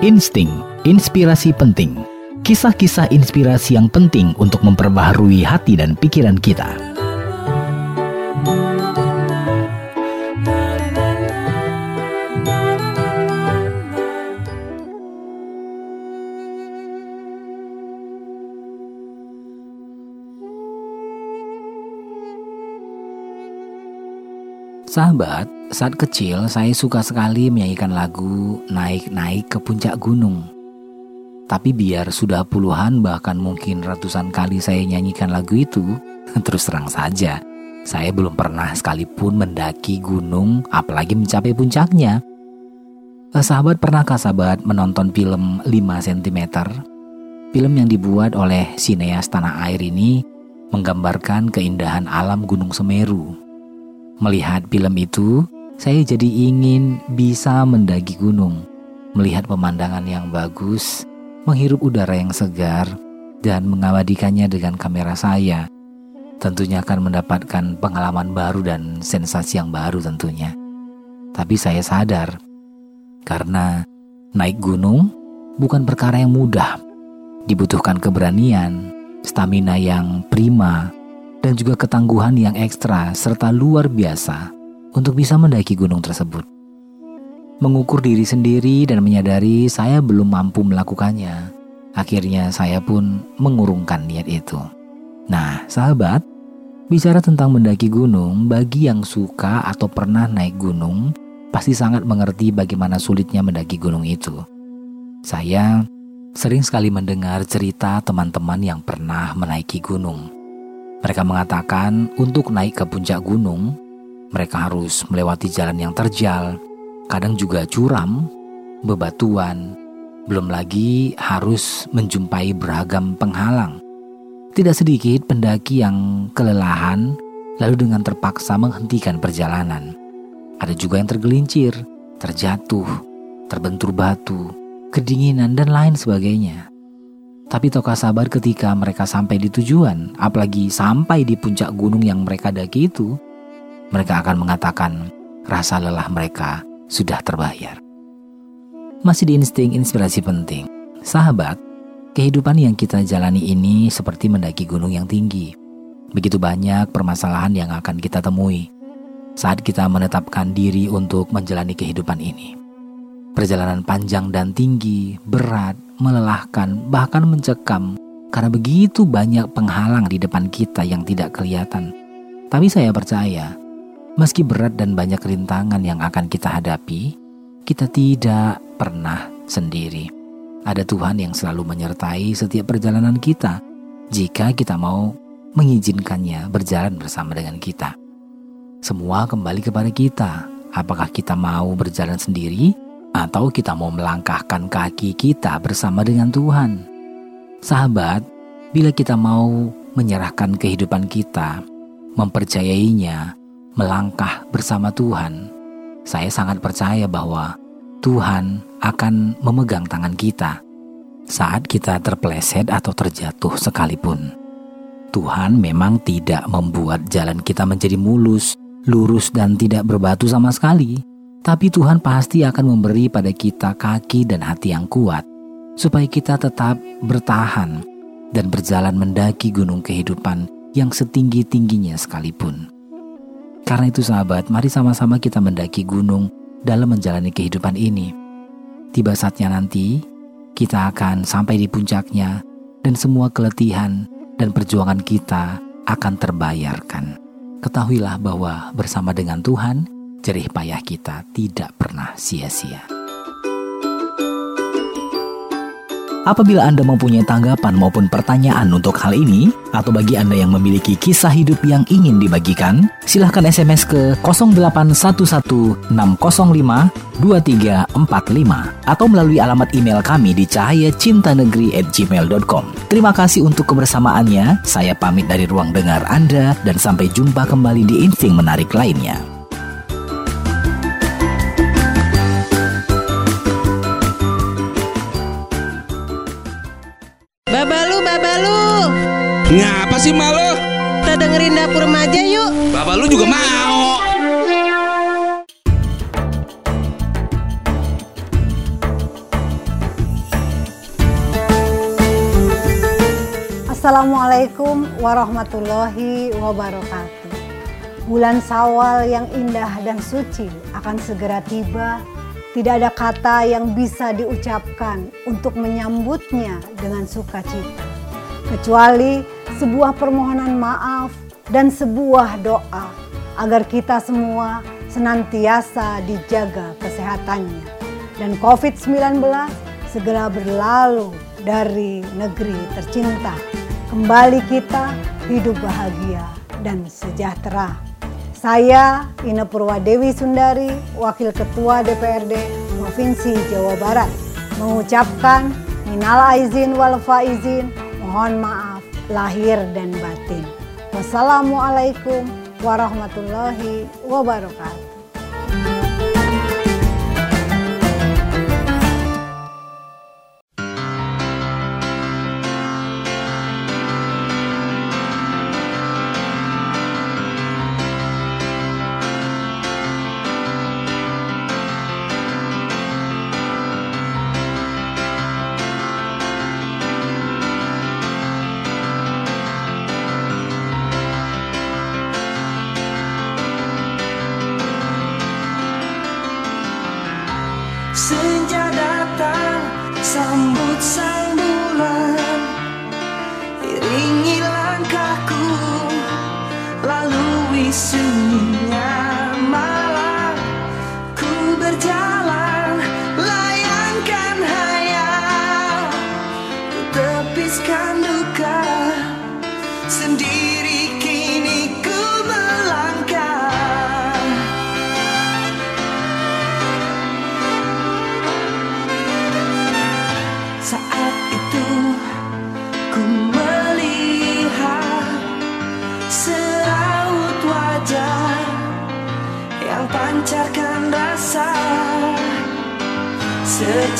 Insting, inspirasi penting. Kisah-kisah inspirasi yang penting untuk memperbaharui hati dan pikiran kita. Sahabat, saat kecil saya suka sekali menyanyikan lagu Naik-naik ke puncak gunung. Tapi biar sudah puluhan bahkan mungkin ratusan kali saya nyanyikan lagu itu, terus terang saja, saya belum pernah sekalipun mendaki gunung apalagi mencapai puncaknya. Eh, sahabat pernahkah sahabat menonton film 5 cm? Film yang dibuat oleh sineas tanah air ini menggambarkan keindahan alam Gunung Semeru Melihat film itu, saya jadi ingin bisa mendaki gunung, melihat pemandangan yang bagus, menghirup udara yang segar, dan mengabadikannya dengan kamera saya. Tentunya akan mendapatkan pengalaman baru dan sensasi yang baru tentunya. Tapi saya sadar, karena naik gunung bukan perkara yang mudah. Dibutuhkan keberanian, stamina yang prima, dan juga ketangguhan yang ekstra serta luar biasa untuk bisa mendaki gunung tersebut. Mengukur diri sendiri dan menyadari saya belum mampu melakukannya, akhirnya saya pun mengurungkan niat itu. Nah, sahabat, bicara tentang mendaki gunung, bagi yang suka atau pernah naik gunung, pasti sangat mengerti bagaimana sulitnya mendaki gunung itu. Saya sering sekali mendengar cerita teman-teman yang pernah menaiki gunung mereka mengatakan untuk naik ke puncak gunung, mereka harus melewati jalan yang terjal, kadang juga curam, bebatuan, belum lagi harus menjumpai beragam penghalang. Tidak sedikit pendaki yang kelelahan lalu dengan terpaksa menghentikan perjalanan. Ada juga yang tergelincir, terjatuh, terbentur batu, kedinginan, dan lain sebagainya. Tapi tahukah sabar ketika mereka sampai di tujuan, apalagi sampai di puncak gunung yang mereka daki itu, mereka akan mengatakan rasa lelah mereka sudah terbayar. Masih di insting inspirasi penting. Sahabat, kehidupan yang kita jalani ini seperti mendaki gunung yang tinggi. Begitu banyak permasalahan yang akan kita temui saat kita menetapkan diri untuk menjalani kehidupan ini. Perjalanan panjang dan tinggi, berat, melelahkan, bahkan mencekam karena begitu banyak penghalang di depan kita yang tidak kelihatan. Tapi saya percaya, meski berat dan banyak rintangan yang akan kita hadapi, kita tidak pernah sendiri. Ada Tuhan yang selalu menyertai setiap perjalanan kita jika kita mau mengizinkannya berjalan bersama dengan kita. Semua kembali kepada kita. Apakah kita mau berjalan sendiri atau kita mau melangkahkan kaki kita bersama dengan Tuhan. Sahabat, bila kita mau menyerahkan kehidupan kita, mempercayainya, melangkah bersama Tuhan, saya sangat percaya bahwa Tuhan akan memegang tangan kita saat kita terpleset atau terjatuh sekalipun. Tuhan memang tidak membuat jalan kita menjadi mulus, lurus, dan tidak berbatu sama sekali. Tapi Tuhan pasti akan memberi pada kita kaki dan hati yang kuat, supaya kita tetap bertahan dan berjalan mendaki gunung kehidupan yang setinggi-tingginya sekalipun. Karena itu sahabat, mari sama-sama kita mendaki gunung dalam menjalani kehidupan ini. Tiba saatnya nanti, kita akan sampai di puncaknya dan semua keletihan dan perjuangan kita akan terbayarkan. Ketahuilah bahwa bersama dengan Tuhan, jerih payah kita tidak pernah sia-sia. Apabila Anda mempunyai tanggapan maupun pertanyaan untuk hal ini, atau bagi Anda yang memiliki kisah hidup yang ingin dibagikan, silahkan SMS ke 0811605235 atau melalui alamat email kami di cahayacintanegeri@gmail.com. Terima kasih untuk kebersamaannya. Saya pamit dari ruang dengar Anda dan sampai jumpa kembali di insting menarik lainnya. Ngapa sih malu? Kita dengerin dapur maja yuk. Bapak lu juga mau. Assalamualaikum warahmatullahi wabarakatuh. Bulan Sawal yang indah dan suci akan segera tiba. Tidak ada kata yang bisa diucapkan untuk menyambutnya dengan sukacita. Kecuali sebuah permohonan maaf dan sebuah doa agar kita semua senantiasa dijaga kesehatannya dan COVID-19 segera berlalu dari negeri tercinta. Kembali kita hidup bahagia dan sejahtera. Saya Ina Purwadewi Sundari, Wakil Ketua DPRD Provinsi Jawa Barat, mengucapkan minal aizin wal faizin, mohon maaf lahir dan batin. Wassalamualaikum warahmatullahi wabarakatuh. Senja datang sambut sang bulan Iringi langkahku lalui sunyinya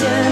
do.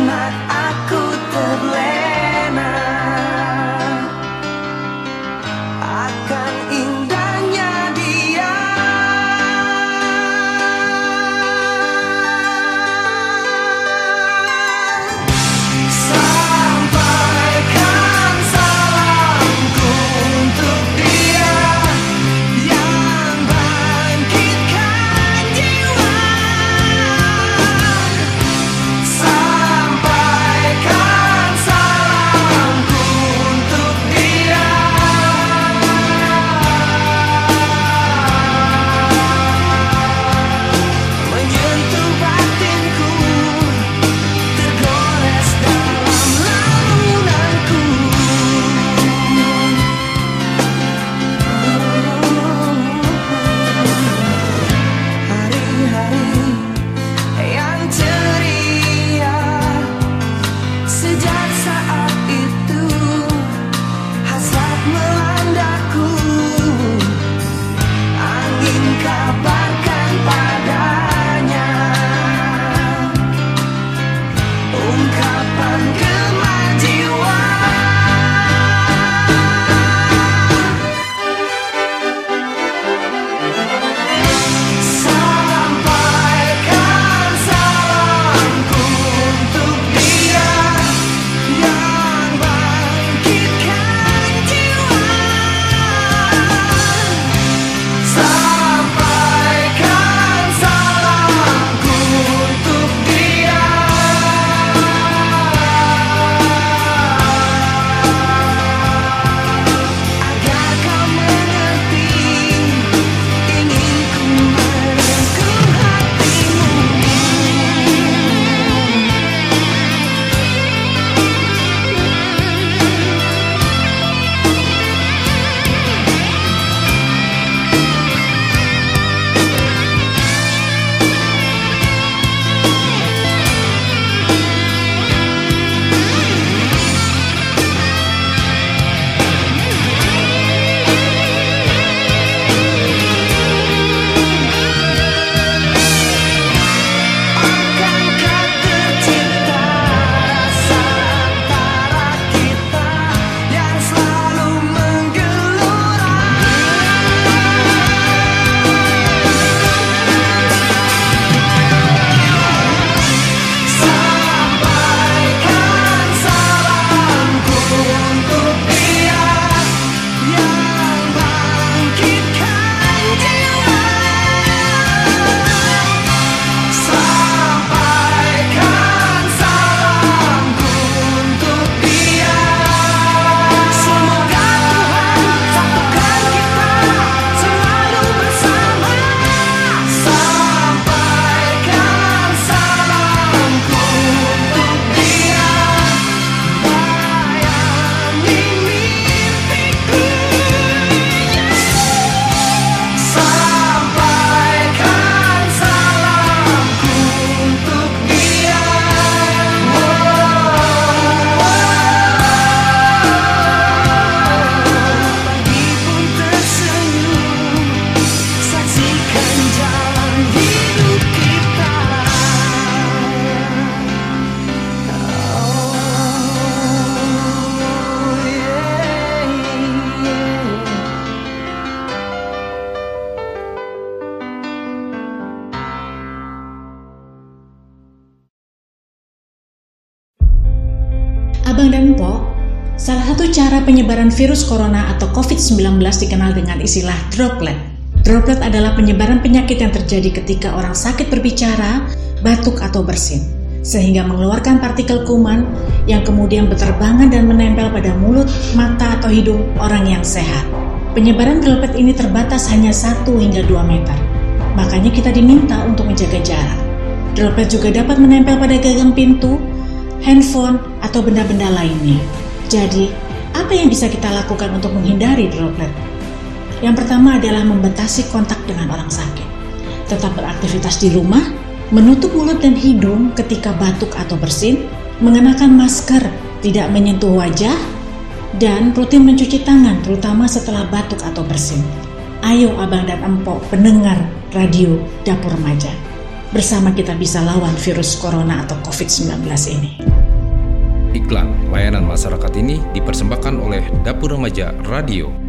Salah satu cara penyebaran virus corona atau COVID-19 dikenal dengan istilah droplet. Droplet adalah penyebaran penyakit yang terjadi ketika orang sakit berbicara, batuk atau bersin, sehingga mengeluarkan partikel kuman yang kemudian berterbangan dan menempel pada mulut, mata, atau hidung orang yang sehat. Penyebaran droplet ini terbatas hanya 1 hingga 2 meter. Makanya kita diminta untuk menjaga jarak. Droplet juga dapat menempel pada gagang pintu, handphone, atau benda-benda lainnya. Jadi, apa yang bisa kita lakukan untuk menghindari droplet? Yang pertama adalah membatasi kontak dengan orang sakit. Tetap beraktivitas di rumah, menutup mulut dan hidung ketika batuk atau bersin, mengenakan masker, tidak menyentuh wajah, dan rutin mencuci tangan terutama setelah batuk atau bersin. Ayo abang dan empok pendengar radio Dapur Remaja. Bersama kita bisa lawan virus corona atau COVID-19 ini. Iklan layanan masyarakat ini dipersembahkan oleh Dapur Remaja Radio.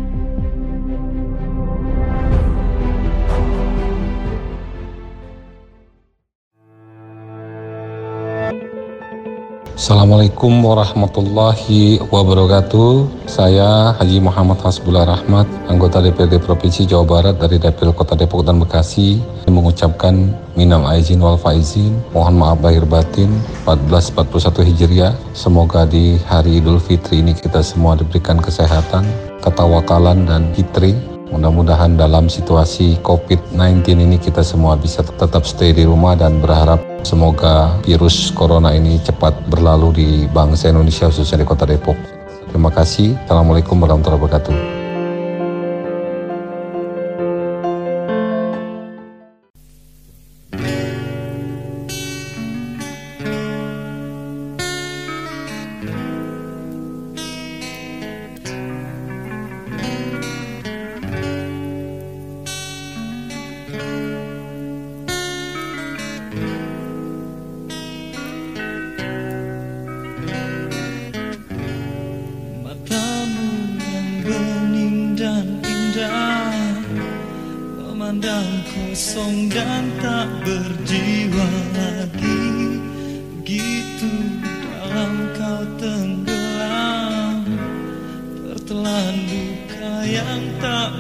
Assalamualaikum warahmatullahi wabarakatuh. Saya Haji Muhammad Hasbullah Rahmat, anggota DPRD Provinsi Jawa Barat dari Dapil Kota Depok dan Bekasi, mengucapkan minal aizin wal faizin, mohon maaf lahir batin 1441 Hijriah. Semoga di hari Idul Fitri ini kita semua diberikan kesehatan, ketawakalan dan fitri Mudah-mudahan dalam situasi COVID-19 ini kita semua bisa tetap stay di rumah dan berharap semoga virus corona ini cepat berlalu di bangsa Indonesia khususnya di kota Depok. Terima kasih. Assalamualaikum warahmatullahi wabarakatuh.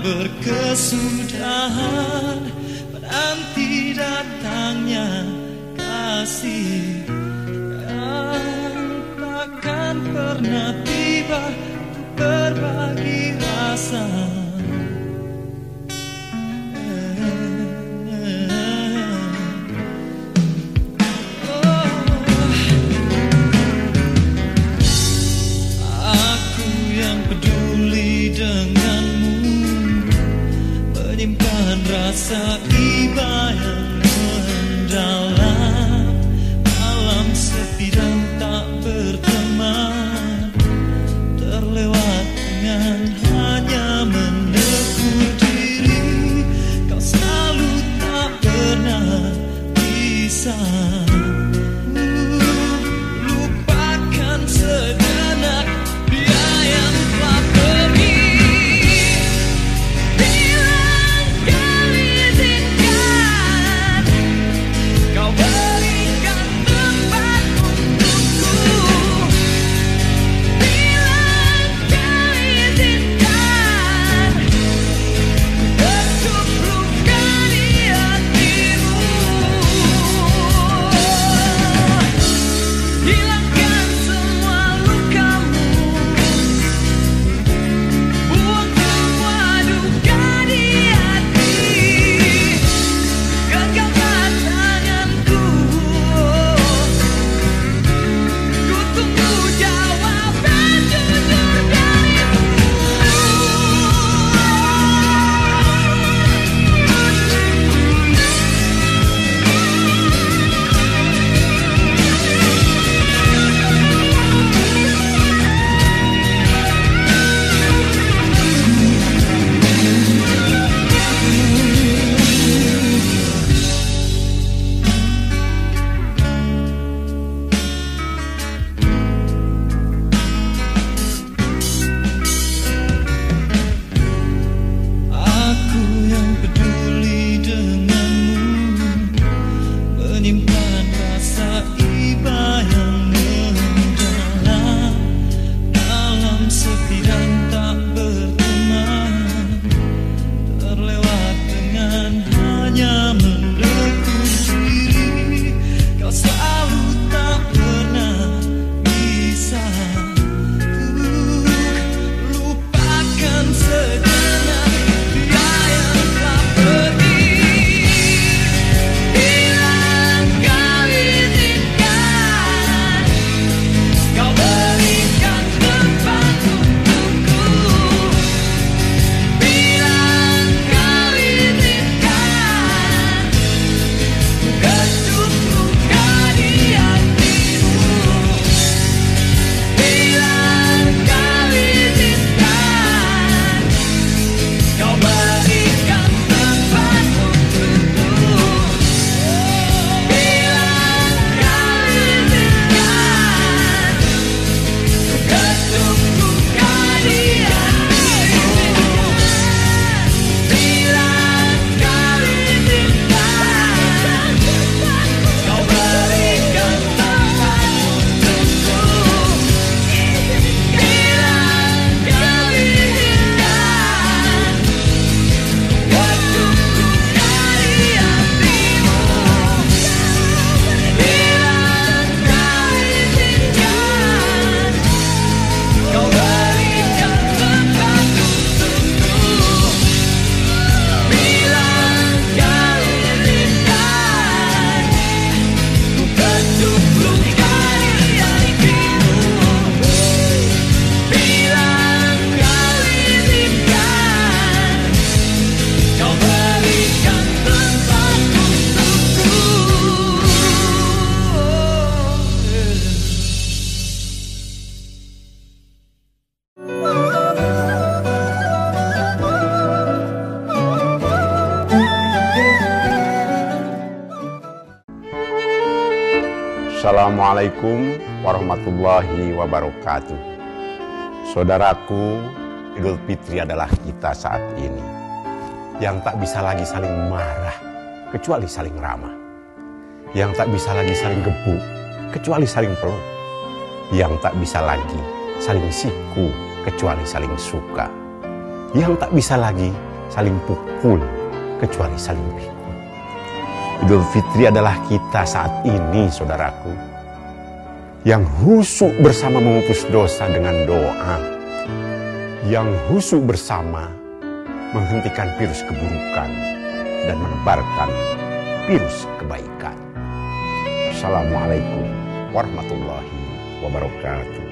Berkesudahan Menanti datangnya kasih rasa iba yang mendalam malam sepi tak berteman. Terlewat dengan hanya menegur diri kau selalu tak pernah bisa Assalamualaikum warahmatullahi wabarakatuh. Saudaraku, Idul Fitri adalah kita saat ini yang tak bisa lagi saling marah kecuali saling ramah. Yang tak bisa lagi saling gebuk kecuali saling peluk. Yang tak bisa lagi saling siku kecuali saling suka. Yang tak bisa lagi saling pukul kecuali saling pikul. Idul Fitri adalah kita saat ini, saudaraku, yang husuk bersama menghapus dosa dengan doa, yang husuk bersama menghentikan virus keburukan dan menebarkan virus kebaikan. Assalamualaikum warahmatullahi wabarakatuh.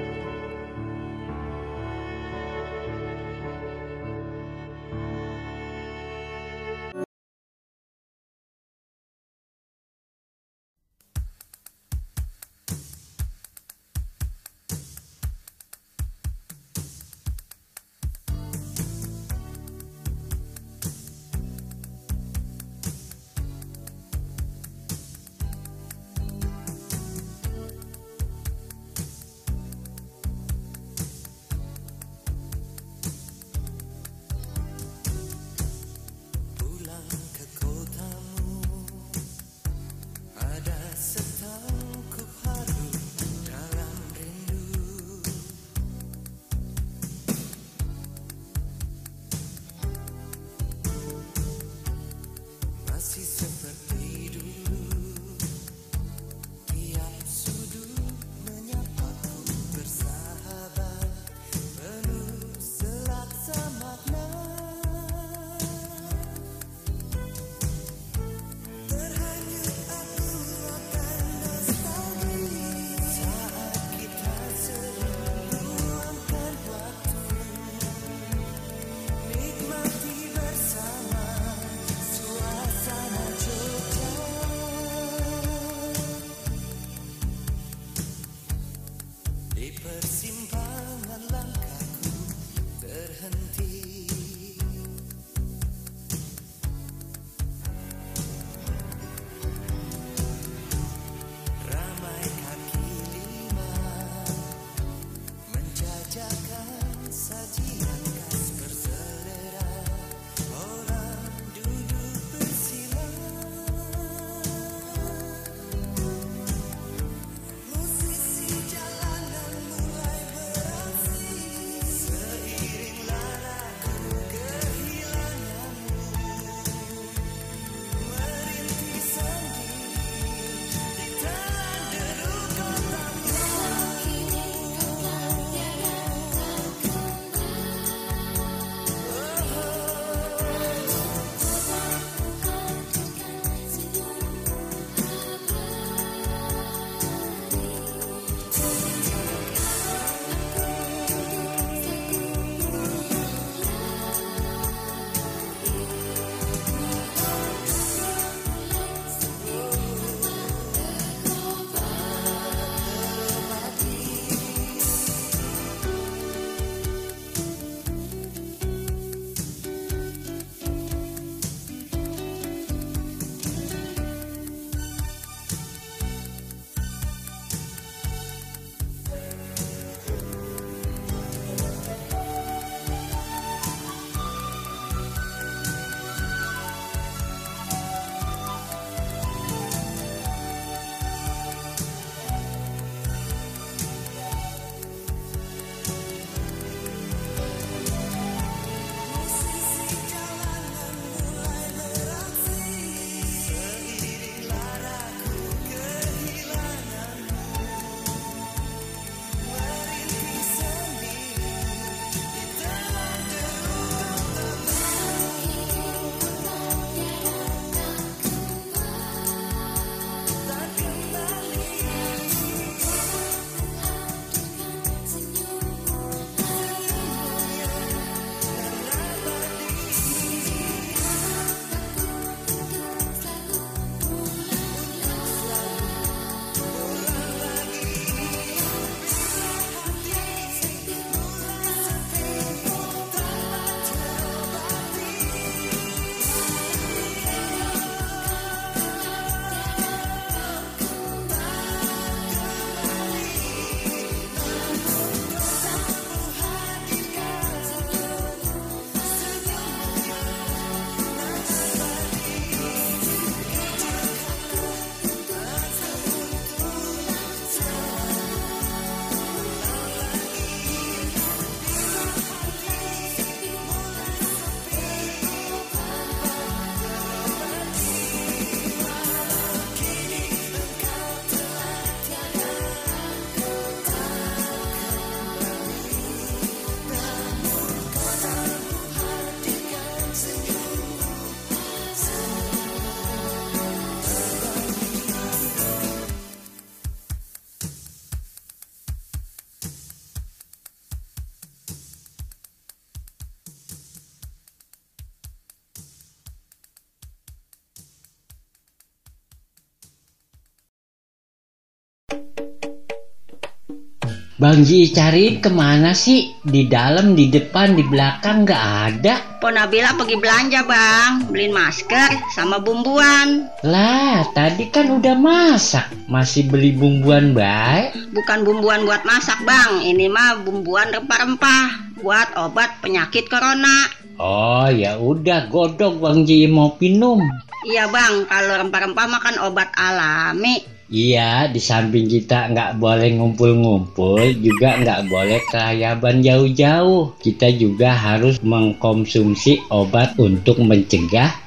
Bang Ji cari ke mana sih? Di dalam, di depan, di belakang nggak ada. Po Nabila pergi belanja bang, beliin masker sama bumbuan. Lah, tadi kan udah masak. Masih beli bumbuan baik. Bukan bumbuan buat masak bang, ini mah bumbuan rempah-rempah buat obat penyakit corona. Oh ya udah godok Bang Ji mau minum. Iya bang, kalau rempah-rempah makan obat alami. Iya, di samping kita nggak boleh ngumpul-ngumpul, juga nggak boleh kelayaban jauh-jauh. Kita juga harus mengkonsumsi obat untuk mencegah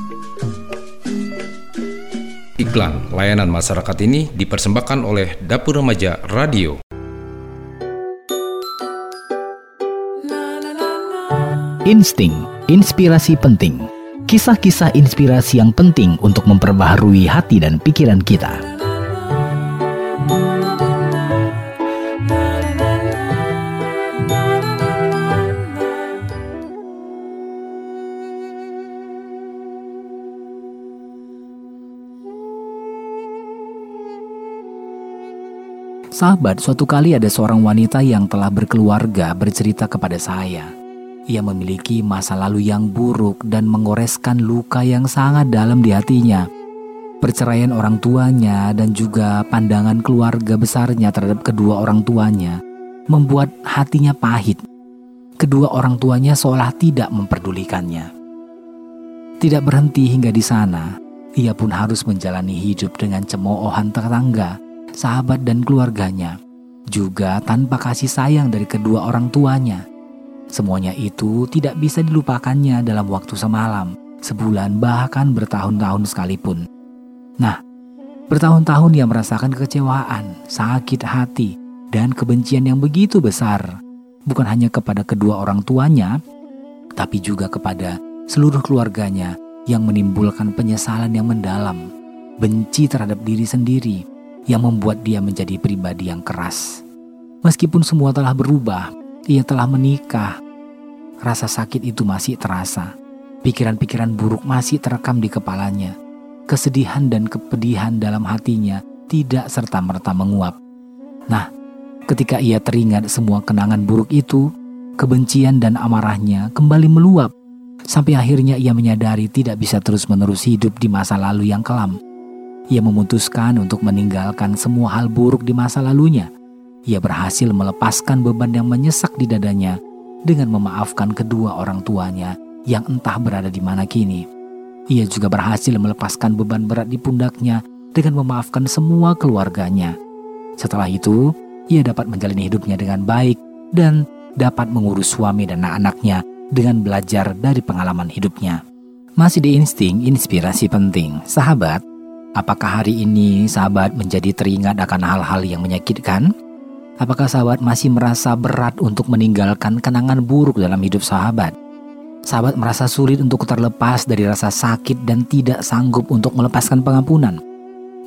Iklan layanan masyarakat ini dipersembahkan oleh Dapur Remaja Radio. Insting, inspirasi penting. Kisah-kisah inspirasi yang penting untuk memperbaharui hati dan pikiran kita. Sahabat, suatu kali ada seorang wanita yang telah berkeluarga bercerita kepada saya. Ia memiliki masa lalu yang buruk dan mengoreskan luka yang sangat dalam di hatinya. Perceraian orang tuanya dan juga pandangan keluarga besarnya terhadap kedua orang tuanya membuat hatinya pahit. Kedua orang tuanya seolah tidak memperdulikannya. Tidak berhenti hingga di sana, ia pun harus menjalani hidup dengan cemoohan tetangga, sahabat dan keluarganya, juga tanpa kasih sayang dari kedua orang tuanya. Semuanya itu tidak bisa dilupakannya dalam waktu semalam, sebulan bahkan bertahun-tahun sekalipun. Nah, bertahun-tahun ia merasakan kekecewaan, sakit hati, dan kebencian yang begitu besar. Bukan hanya kepada kedua orang tuanya, tapi juga kepada seluruh keluarganya yang menimbulkan penyesalan yang mendalam, benci terhadap diri sendiri, yang membuat dia menjadi pribadi yang keras. Meskipun semua telah berubah, ia telah menikah. Rasa sakit itu masih terasa. Pikiran-pikiran buruk masih terekam di kepalanya. Kesedihan dan kepedihan dalam hatinya tidak serta-merta menguap. Nah, ketika ia teringat semua kenangan buruk itu, kebencian dan amarahnya kembali meluap. Sampai akhirnya ia menyadari tidak bisa terus-menerus hidup di masa lalu yang kelam. Ia memutuskan untuk meninggalkan semua hal buruk di masa lalunya. Ia berhasil melepaskan beban yang menyesak di dadanya dengan memaafkan kedua orang tuanya yang entah berada di mana kini. Ia juga berhasil melepaskan beban berat di pundaknya dengan memaafkan semua keluarganya. Setelah itu, ia dapat menjalani hidupnya dengan baik dan dapat mengurus suami dan anak-anaknya dengan belajar dari pengalaman hidupnya. Masih di insting inspirasi penting, sahabat. Apakah hari ini sahabat menjadi teringat akan hal-hal yang menyakitkan? Apakah sahabat masih merasa berat untuk meninggalkan kenangan buruk dalam hidup sahabat? Sahabat merasa sulit untuk terlepas dari rasa sakit dan tidak sanggup untuk melepaskan pengampunan.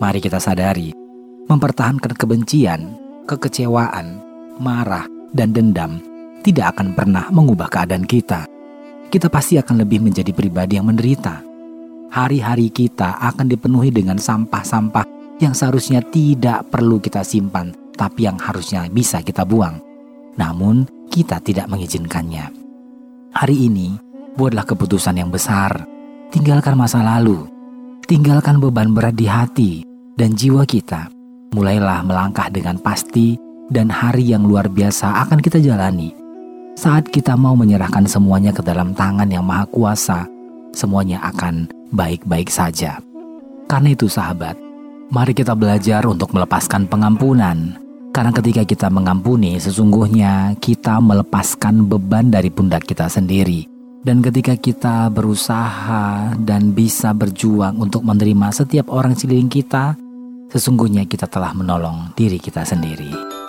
Mari kita sadari, mempertahankan kebencian, kekecewaan, marah, dan dendam tidak akan pernah mengubah keadaan kita. Kita pasti akan lebih menjadi pribadi yang menderita hari-hari kita akan dipenuhi dengan sampah-sampah yang seharusnya tidak perlu kita simpan, tapi yang harusnya bisa kita buang. Namun, kita tidak mengizinkannya. Hari ini, buatlah keputusan yang besar. Tinggalkan masa lalu, tinggalkan beban berat di hati dan jiwa kita. Mulailah melangkah dengan pasti dan hari yang luar biasa akan kita jalani. Saat kita mau menyerahkan semuanya ke dalam tangan yang maha kuasa, semuanya akan baik-baik saja. Karena itu sahabat, mari kita belajar untuk melepaskan pengampunan. Karena ketika kita mengampuni, sesungguhnya kita melepaskan beban dari pundak kita sendiri. Dan ketika kita berusaha dan bisa berjuang untuk menerima setiap orang sekeliling kita, sesungguhnya kita telah menolong diri kita sendiri.